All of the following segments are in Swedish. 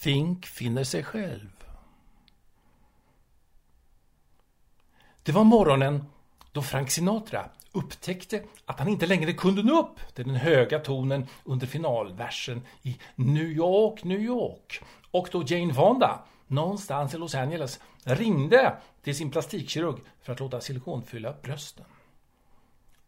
Fink finner sig själv. Det var morgonen då Frank Sinatra upptäckte att han inte längre kunde nå upp till den höga tonen under finalversen i New York, New York och då Jane Fonda någonstans i Los Angeles ringde till sin plastikkirurg för att låta silikonfylla brösten.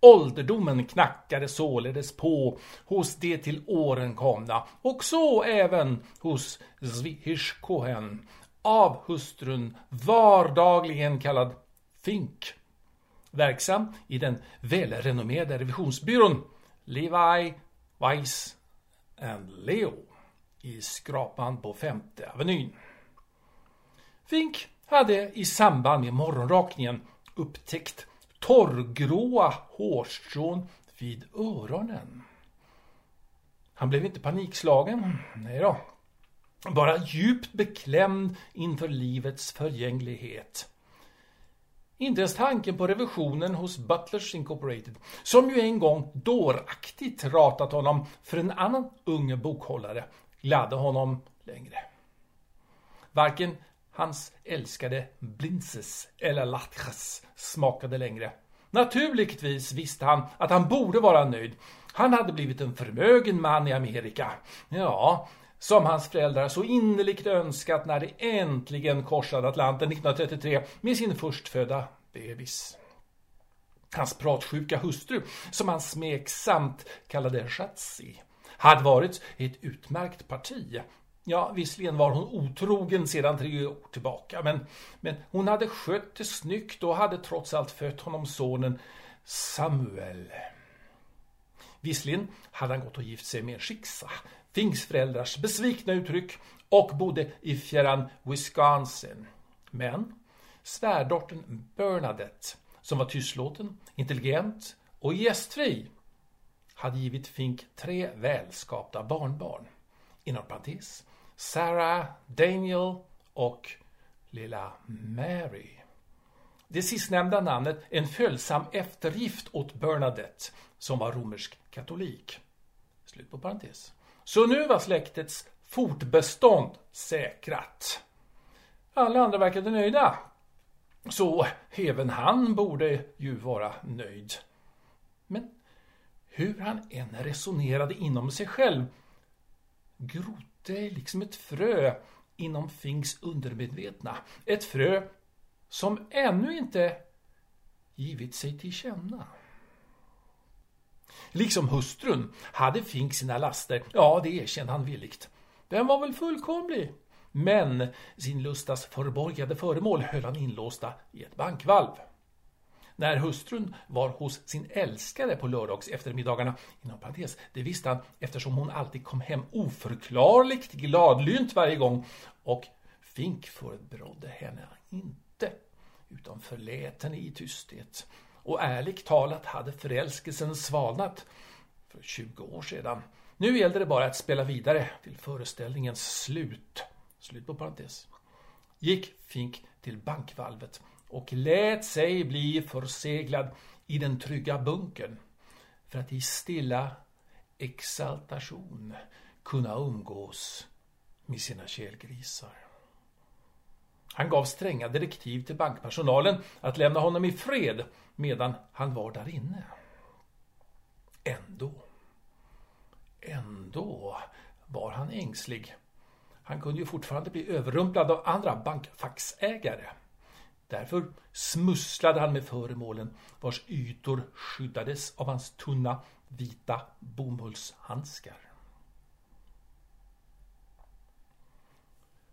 Ålderdomen knackade således på hos de till åren komna och så även hos Zvihishkohen av hustrun vardagligen kallad Fink. Verksam i den välrenommerade revisionsbyrån Levi, Weiss and Leo i skrapan på Femte Avenyn. Fink hade i samband med morgonrakningen upptäckt torrgråa hårstrån vid öronen. Han blev inte panikslagen, nej då. Bara djupt beklämd inför livets förgänglighet. Inte ens tanken på revisionen hos Butlers Incorporated, som ju en gång dåraktigt ratat honom för en annan ung bokhållare, gladde honom längre. Varken hans älskade blinses eller latres smakade längre. Naturligtvis visste han att han borde vara nöjd. Han hade blivit en förmögen man i Amerika. Ja, som hans föräldrar så innerligt önskat när de äntligen korsade Atlanten 1933 med sin förstfödda bebis. Hans pratsjuka hustru, som han smeksamt kallade Schatzi, hade varit ett utmärkt parti. Ja, visserligen var hon otrogen sedan tre år tillbaka, men, men hon hade skött det snyggt och hade trots allt fött honom sonen Samuel. Visserligen hade han gått och gift sig med en Finks föräldrars besvikna uttryck, och bodde i fjärran Wisconsin. Men svärdottern Bernadette, som var tystlåten, intelligent och gästfri, hade givit Fink tre välskapta barnbarn. Inom parentes, Sarah, Daniel och lilla Mary. Det sistnämnda namnet en följsam eftergift åt Bernadette, som var romersk katolik. Slut på parentes. Så nu var släktets fortbestånd säkrat. Alla andra verkade nöjda. Så även han borde ju vara nöjd. Men hur han än resonerade inom sig själv det är liksom ett frö inom Fings undermedvetna. Ett frö som ännu inte givit sig till känna. Liksom hustrun hade Fink sina laster, ja det erkände han villigt. Den var väl fullkomlig. Men sin lustas förborgade föremål höll han inlåsta i ett bankvalv. När hustrun var hos sin älskare på lördags eftermiddagarna, inom parentes, det visste han eftersom hon alltid kom hem oförklarligt gladlynt varje gång och Fink förebrådde henne inte, utan förlät henne i tysthet. Och ärligt talat hade förälskelsen svalnat för 20 år sedan. Nu gällde det bara att spela vidare till föreställningens slut. Slut på parentes. Gick Fink till bankvalvet och lät sig bli förseglad i den trygga bunkern för att i stilla exaltation kunna umgås med sina kelgrisar. Han gav stränga direktiv till bankpersonalen att lämna honom i fred medan han var där inne. Ändå, ändå var han ängslig. Han kunde ju fortfarande bli överrumplad av andra bankfacksägare. Därför smusslade han med föremålen vars ytor skyddades av hans tunna vita bomullshandskar.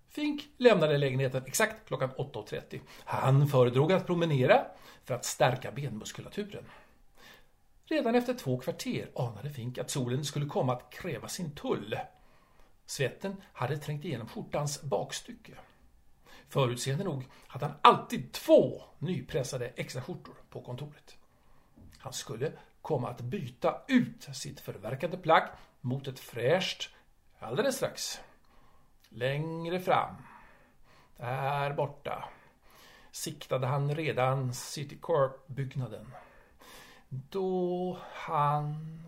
Fink lämnade lägenheten exakt klockan 8.30. Han föredrog att promenera för att stärka benmuskulaturen. Redan efter två kvarter anade Fink att solen skulle komma att kräva sin tull. Svetten hade trängt igenom skjortans bakstycke. Förutseende nog hade han alltid två nypressade extra skjortor på kontoret. Han skulle komma att byta ut sitt förverkade plagg mot ett fräscht alldeles strax. Längre fram, där borta, siktade han redan Citycorp-byggnaden. Då han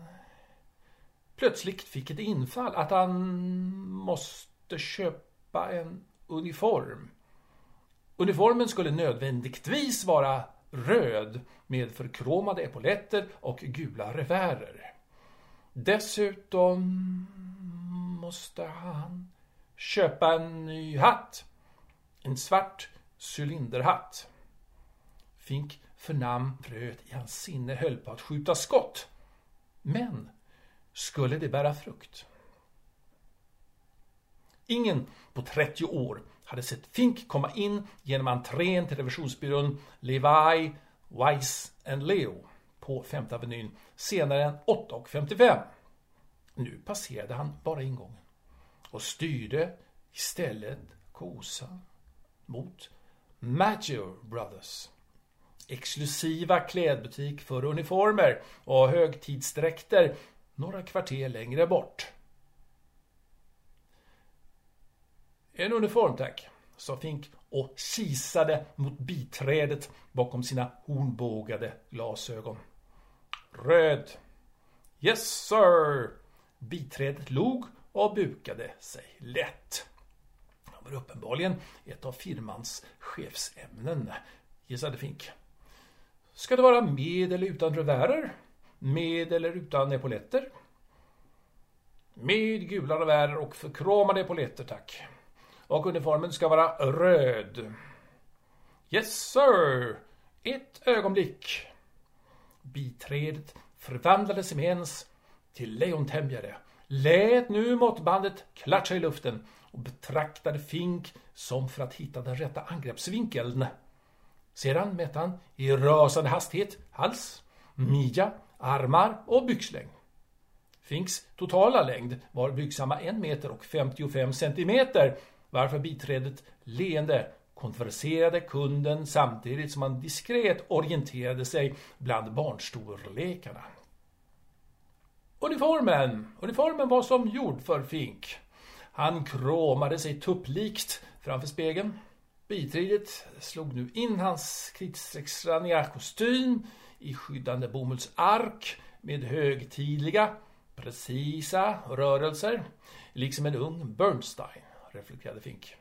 plötsligt fick ett infall att han måste köpa en uniform. Uniformen skulle nödvändigtvis vara röd med förkromade epauletter och gula revärer. Dessutom måste han köpa en ny hatt. En svart cylinderhatt. Fink förnam fröet i hans sinne höll på att skjuta skott. Men skulle det bära frukt? Ingen på 30 år hade sett Fink komma in genom entrén till revisionsbyrån Levi, Weiss and Leo på Femte Avenyn senare än 8.55. Nu passerade han bara ingången och styrde istället kosa mot Maggio Brothers. Exklusiva klädbutik för uniformer och högtidsdräkter några kvarter längre bort. En uniform tack, sa Fink och kisade mot biträdet bakom sina hornbågade glasögon. Röd. Yes sir. Biträdet log och bukade sig lätt. Det var uppenbarligen ett av firmans chefsämnen, gissade Fink. Ska det vara med eller utan revärer? Med eller utan epauletter? Med gula revärer och förkromade epauletter, tack. Och uniformen ska vara röd. Yes, sir. Ett ögonblick. Biträdet förvandlades med ens till lejontämjare, lät nu måttbandet klatscha i luften och betraktade Fink som för att hitta den rätta angreppsvinkeln. Sedan mätte han i rasande hastighet hals, midja, armar och byxlängd. Finks totala längd var blygsamma 1 meter och 55 centimeter varför biträdet leende konverserade kunden samtidigt som han diskret orienterade sig bland barnstorlekarna. Uniformen! Uniformen var som gjord för Fink. Han kråmade sig tupplikt framför spegeln. Biträdet slog nu in hans kritstrecksrandiga kostym i skyddande bomullsark med högtidliga, precisa rörelser, liksom en ung Bernstein reflekterade Fink.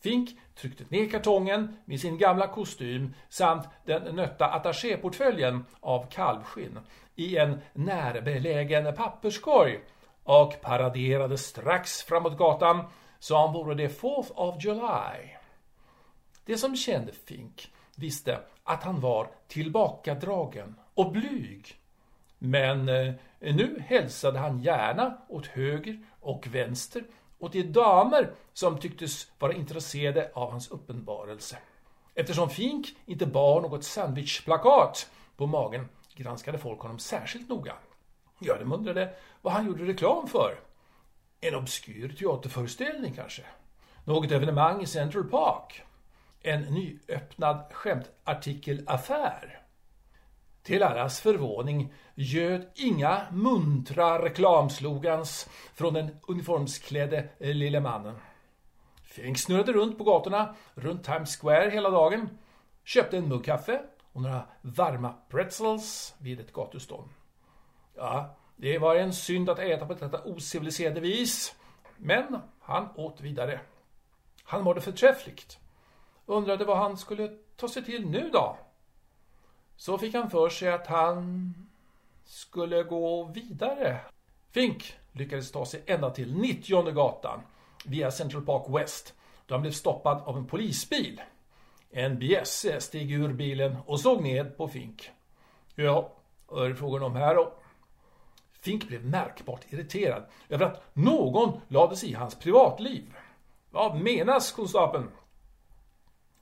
Fink tryckte ner kartongen med sin gamla kostym samt den nötta attachéportföljen av kalvskinn i en närbelägen papperskorg och paraderade strax framåt gatan som vore det 4th of July. Det som kände Fink visste att han var tillbakadragen och blyg. Men eh, nu hälsade han gärna åt höger och vänster och till damer som tycktes vara intresserade av hans uppenbarelse. Eftersom Fink inte bar något sandwichplakat på magen granskade folk honom särskilt noga. Ja, de undrade vad han gjorde reklam för. En obskyr teaterföreställning kanske? Något evenemang i Central Park? En nyöppnad skämtartikelaffär? Till allas förvåning göd inga muntra reklamslogans från den uniformsklädde eh, lille mannen. Fink snurrade runt på gatorna runt Times Square hela dagen, köpte en mugg kaffe och några varma pretzels vid ett gatustånd. Ja, det var en synd att äta på detta ociviliserade vis, men han åt vidare. Han mådde förträffligt. Undrade vad han skulle ta sig till nu då? Så fick han för sig att han skulle gå vidare. Fink lyckades ta sig ända till 90 gatan via Central Park West då han blev stoppad av en polisbil. En bjässe steg ur bilen och såg ned på Fink. Ja, vad är det frågan om här då? Fink blev märkbart irriterad över att någon lade sig i hans privatliv. Vad menas, konstapeln?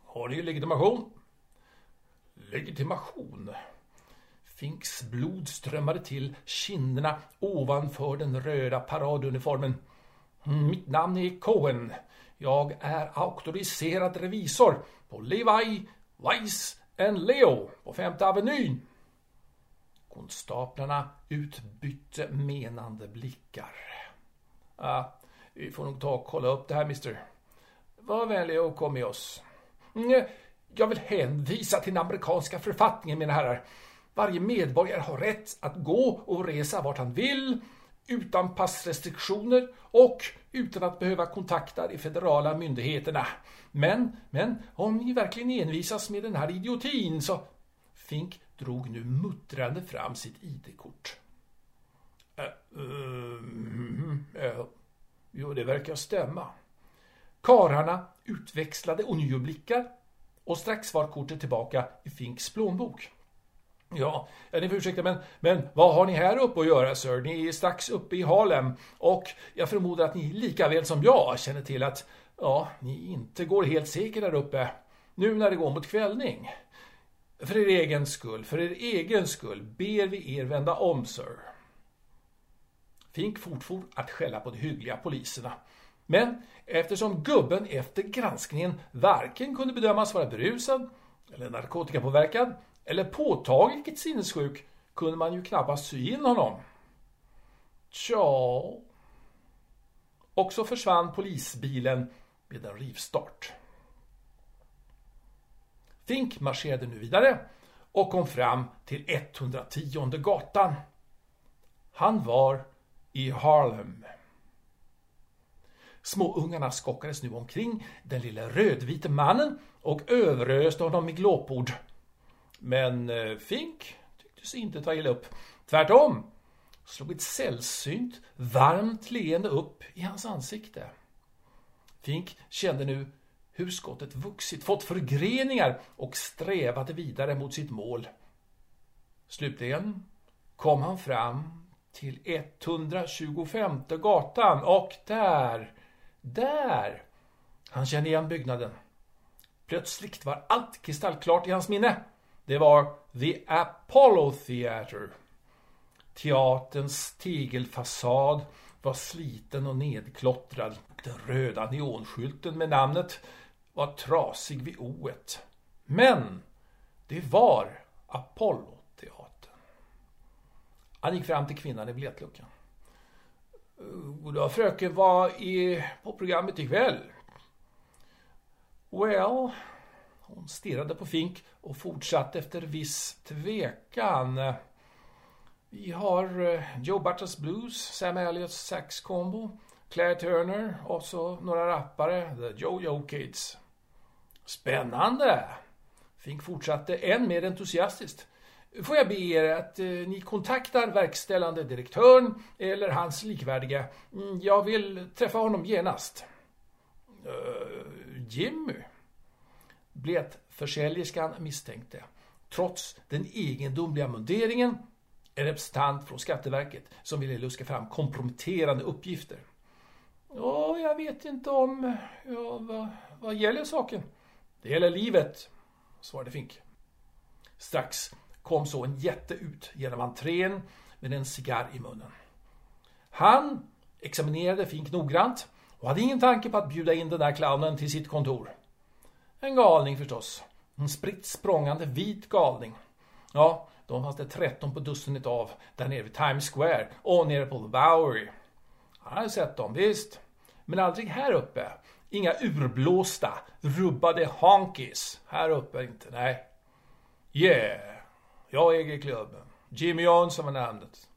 Har ni legitimation? Legitimation? Finks blod strömmade till kinderna ovanför den röda paraduniformen. Mitt namn är Cohen. Jag är auktoriserad revisor på Levi, Weiss and Leo på Femte Avenyn. Konstaplarna utbytte menande blickar. Ah, vi får nog ta och kolla upp det här, mister. Var vänlig och kom med oss. Mm, jag vill hänvisa till den amerikanska författningen, mina herrar. Varje medborgare har rätt att gå och resa vart han vill utan passrestriktioner och utan att behöva kontakta de federala myndigheterna. Men, men om ni verkligen envisas med den här idiotin så... Fink drog nu muttrande fram sitt ID-kort. Äh, äh, äh, jo, det verkar stämma. Kararna utväxlade ånyo blickar och strax var kortet tillbaka i Finks plånbok. Ja, ni får ursäkta, men, men vad har ni här uppe att göra, sir? Ni är strax uppe i Harlem och jag förmodar att ni lika väl som jag känner till att ja, ni inte går helt säkert där uppe nu när det går mot kvällning. För er egen skull, för er egen skull ber vi er vända om, sir. Fink fortfor att skälla på de hyggliga poliserna. Men eftersom gubben efter granskningen varken kunde bedömas vara berusad eller narkotikapåverkad eller påtagligt sinnessjuk kunde man ju knappast sy in honom. Tja. Och så försvann polisbilen med en rivstart. Fink marscherade nu vidare och kom fram till 110 gatan. Han var i Harlem. Småungarna skockades nu omkring den lilla rödvite mannen och överöste honom med glåpord. Men eh, Fink tycktes inte ta illa upp. Tvärtom slog ett sällsynt varmt leende upp i hans ansikte. Fink kände nu hur skottet vuxit, fått förgreningar och strävade vidare mot sitt mål. Slutligen kom han fram till 125 gatan och där, där, han kände igen byggnaden. Plötsligt var allt kristallklart i hans minne. Det var The Apollo Theatre. Teaterns tegelfasad var sliten och nedklottrad. Den röda neonskylten med namnet var trasig vid o -et. Men det var Apollo-teatern. Han gick fram till kvinnan i biljettluckan. Eh, Goddag fröken, vad är på programmet ikväll? Well, hon stirrade på Fink och fortsatte efter viss tvekan. Vi har eh, Joe Butters Blues, Sam Elliots Sax Combo, Claire Turner och så några rappare, The Jojo Kids. Spännande! Fink fortsatte än mer entusiastiskt. Får jag be er att eh, ni kontaktar verkställande direktören eller hans likvärdiga. Mm, jag vill träffa honom genast. Uh, Jimmy? Biljettförsäljerskan misstänkte, trots den egendomliga munderingen, en representant från Skatteverket som ville luska fram komprometterande uppgifter. Ja, jag vet inte om... Ja, vad, vad gäller saken? Det gäller livet, svarade Fink. Strax kom så en jätte ut genom entrén med en cigarr i munnen. Han examinerade Fink noggrant och hade ingen tanke på att bjuda in den där clownen till sitt kontor. En galning förstås. En spritt språngande vit galning. Ja, de fanns det 13 på dussinet av där nere vid Times Square och nere på The Bowery. Han hade sett dem, visst. Men aldrig här uppe. Inga urblåsta, rubbade honkies. Här uppe inte, nej. Yeah, jag äger klubben. Jimmy Johnson var namnet.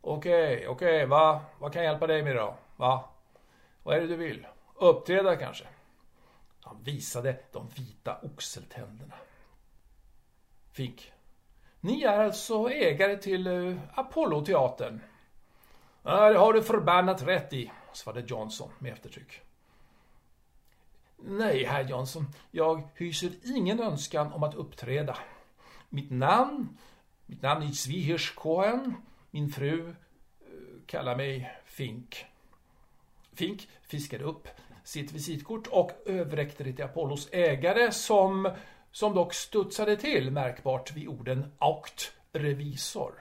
Okej, okay, okej, okay, va? Vad kan jag hjälpa dig med då? Va? Vad är det du vill? Uppträda kanske? Han visade de vita oxeltänderna. Fink. Ni är alltså ägare till uh, Apollo-teatern? Ja, det har du förbannat rätt i, svarade Johnson med eftertryck. Nej, herr Johnson, jag hyser ingen önskan om att uppträda. Mitt namn, mitt namn är Svihirsch Min fru eh, kallar mig Fink. Fink fiskade upp sitt visitkort och överräckte det till Apollos ägare som, som dock studsade till märkbart vid orden aukt revisor.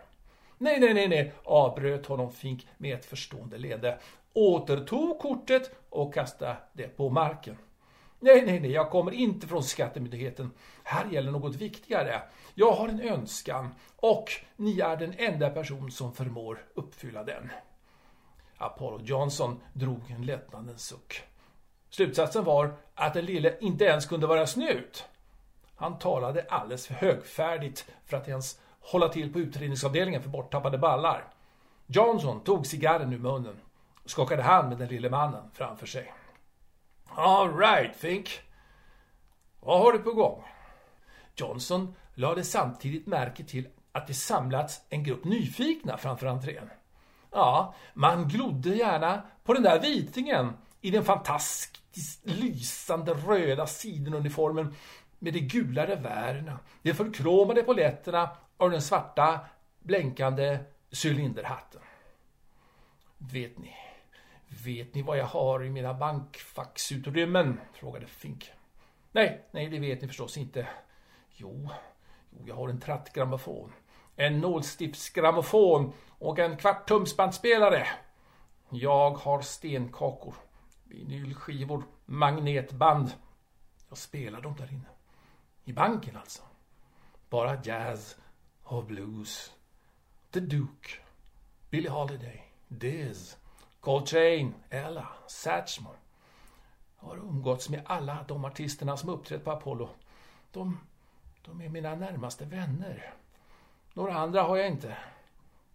Nej, nej, nej, nej, avbröt honom Fink med ett förstående leende, återtog kortet och kastade det på marken. Nej, nej, nej, jag kommer inte från Skattemyndigheten. Här gäller något viktigare. Jag har en önskan och ni är den enda person som förmår uppfylla den. Apollo Johnson drog en lättnadens suck. Slutsatsen var att den lille inte ens kunde vara snut. Han talade alldeles för högfärdigt för att ens hålla till på utredningsavdelningen för borttappade ballar. Johnson tog cigarren ur munnen och skakade hand med den lille mannen framför sig. All right, Fink. Vad har du på gång? Johnson lade samtidigt märke till att det samlats en grupp nyfikna framför entrén. Ja, man glodde gärna på den där vitingen i den fantastiskt lysande röda sidenuniformen med de gula revärerna, de förkromade poletterna och den svarta blänkande cylinderhatten. Vet ni, vet ni vad jag har i mina bankfacksutrymmen? frågade Fink. Nej, nej, det vet ni förstås inte. Jo, jo jag har en trattgrammofon, en nålstiftsgrammofon och en kvarttumsbandspelare. Jag har stenkakor, vinylskivor, magnetband. Jag spelar dem där inne. I banken alltså. Bara jazz och blues. The Duke, Billie Holiday, Diz, Coltrane, Ella, Satchmo. Jag har umgåtts med alla de artisterna som uppträtt på Apollo. De, de är mina närmaste vänner. Några andra har jag inte.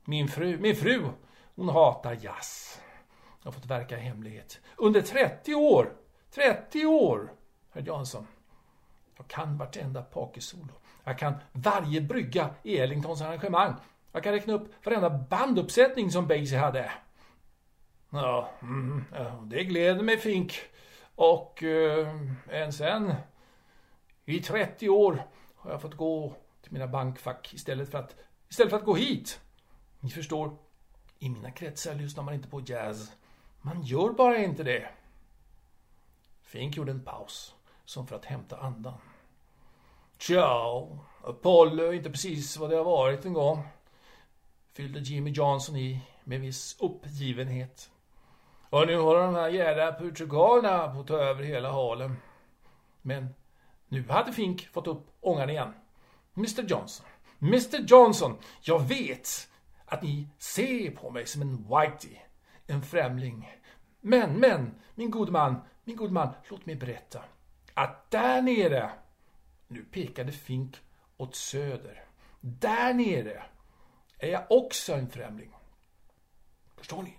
Min fru, min fru, hon hatar jazz. Jag har fått verka i hemlighet. Under 30 år! 30 år! Herr Jansson. Jag kan vartenda pokersolo. Jag kan varje brygga i Ellingtons arrangemang. Jag kan räkna upp varenda banduppsättning som Basie hade. Ja, mm, det gläder mig Fink. Och eh, än sen, i 30 år har jag fått gå till mina bankfack istället för att, istället för att gå hit. Ni förstår, i mina kretsar lyssnar man inte på jazz. Man gör bara inte det. Fink gjorde en paus, som för att hämta andan. Tja, Apollo är inte precis vad det har varit en gång. Fyllde Jimmy Johnson i med viss uppgivenhet. Och nu har de här jävla portugalerna fått ta över hela halen. Men nu hade Fink fått upp ångan igen. Mr Johnson, Mr Johnson, jag vet att ni ser på mig som en whitey, en främling. Men, men, min gode man, min gode man, låt mig berätta. Att där nere, nu pekade Fink åt söder, där nere är jag också en främling. Förstår ni?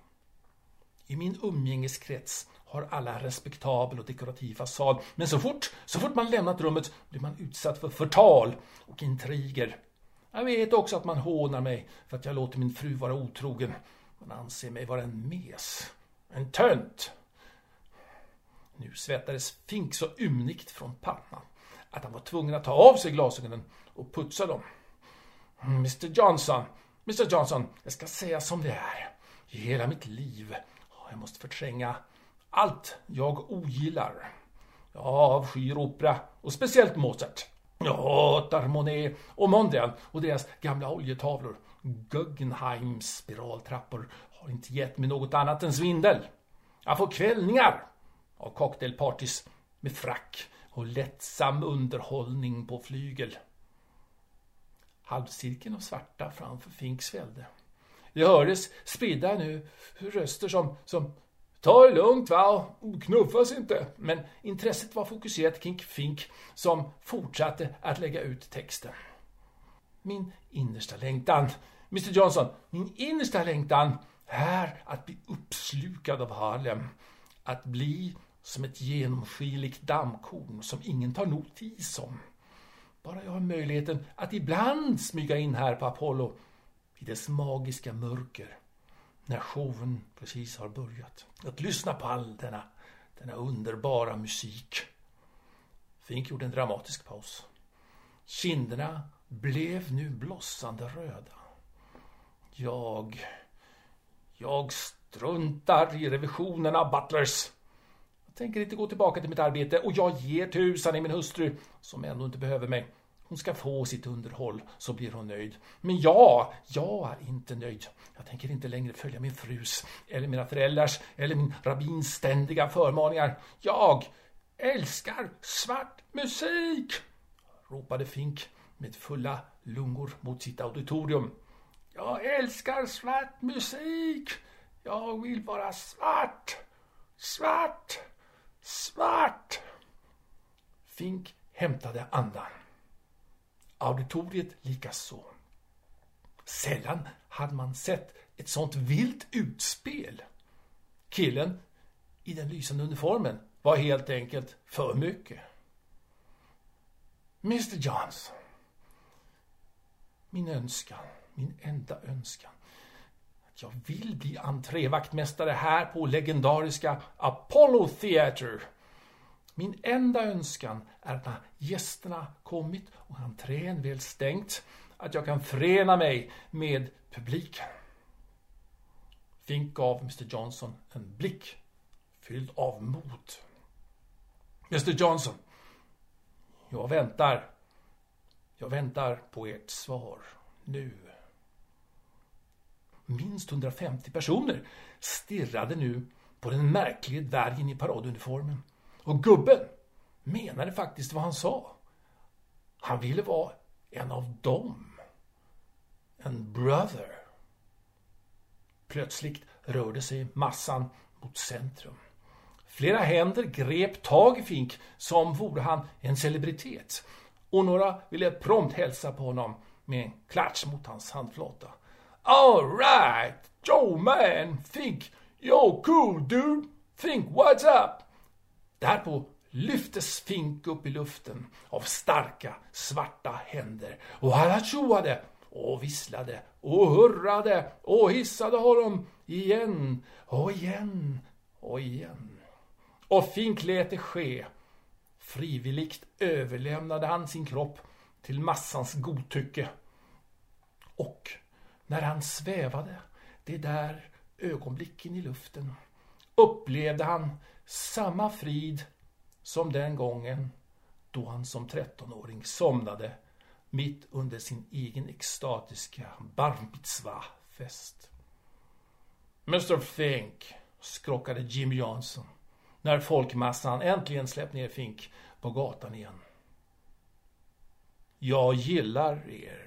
I min umgängeskrets har alla respektabel och dekorativ fasad. Men så fort, så fort man lämnat rummet blir man utsatt för förtal och intriger. Jag vet också att man hånar mig för att jag låter min fru vara otrogen. Man anser mig vara en mes. En tönt. Nu svettades Fink så ymnigt från pannan att han var tvungen att ta av sig glasögonen och putsa dem. Mm, Mr Johnson, Mr Johnson, jag ska säga som det är. I hela mitt liv jag måste förtränga allt jag ogillar. Jag avskyr opera och speciellt Mozart. Jag hatar Monet och Mondrian och deras gamla oljetavlor. Guggenheims spiraltrappor har inte gett mig något annat än svindel. Jag får kvällningar av cocktailpartys med frack och lättsam underhållning på flygel. Halvcirkeln av svarta framför Fink svällde. Det hördes spridda nu röster som, som Ta det lugnt va, knuffas inte. Men intresset var fokuserat kring Fink som fortsatte att lägga ut texten. Min innersta längtan, Mr Johnson, min innersta längtan är att bli uppslukad av Harlem. Att bli som ett genomskinligt dammkorn som ingen tar notis om. Bara jag har möjligheten att ibland smyga in här på Apollo i dess magiska mörker när showen precis har börjat. Att lyssna på all denna, denna underbara musik. Fink gjorde en dramatisk paus. Kinderna blev nu blossande röda. Jag... Jag struntar i revisionen av Butlers. Jag tänker inte gå tillbaka till mitt arbete och jag ger tusan i min hustru som ändå inte behöver mig. Hon ska få sitt underhåll, så blir hon nöjd. Men jag, jag är inte nöjd. Jag tänker inte längre följa min frus, eller mina föräldrars, eller min rabbins ständiga förmaningar. Jag älskar svart musik! ropade Fink med fulla lungor mot sitt auditorium. Jag älskar svart musik! Jag vill vara svart! Svart! Svart! Fink hämtade andan. Auditoriet likaså. Sällan hade man sett ett sånt vilt utspel. Killen i den lysande uniformen var helt enkelt för mycket. Mr Johnson. Min önskan, min enda önskan. Att jag vill bli entrévaktmästare här på legendariska Apollo Theatre. Min enda önskan är att när gästerna kommit och entrén väl stängt, att jag kan förena mig med publiken. Fink gav Mr Johnson en blick fylld av mod. Mr Johnson, jag väntar. Jag väntar på ert svar nu. Minst 150 personer stirrade nu på den märklige dvärgen i paraduniformen. Och gubben menade faktiskt vad han sa. Han ville vara en av dem. En brother. Plötsligt rörde sig massan mot centrum. Flera händer grep tag i Fink som vore han en celebritet och några ville prompt hälsa på honom med en klatsch mot hans handflata. All right, Joe man, Fink, yo cool dude, Fink what's up? Därpå lyftes Fink upp i luften av starka svarta händer och han tjoade och visslade och hurrade och hissade honom igen och igen och igen. Och Fink lät det ske. Frivilligt överlämnade han sin kropp till massans godtycke. Och när han svävade de där ögonblicken i luften upplevde han samma frid som den gången då han som 13-åring somnade mitt under sin egen extatiska bar fest Mr Fink, skrockade Jim Johnson när folkmassan äntligen släppt ner Fink på gatan igen. Jag gillar er,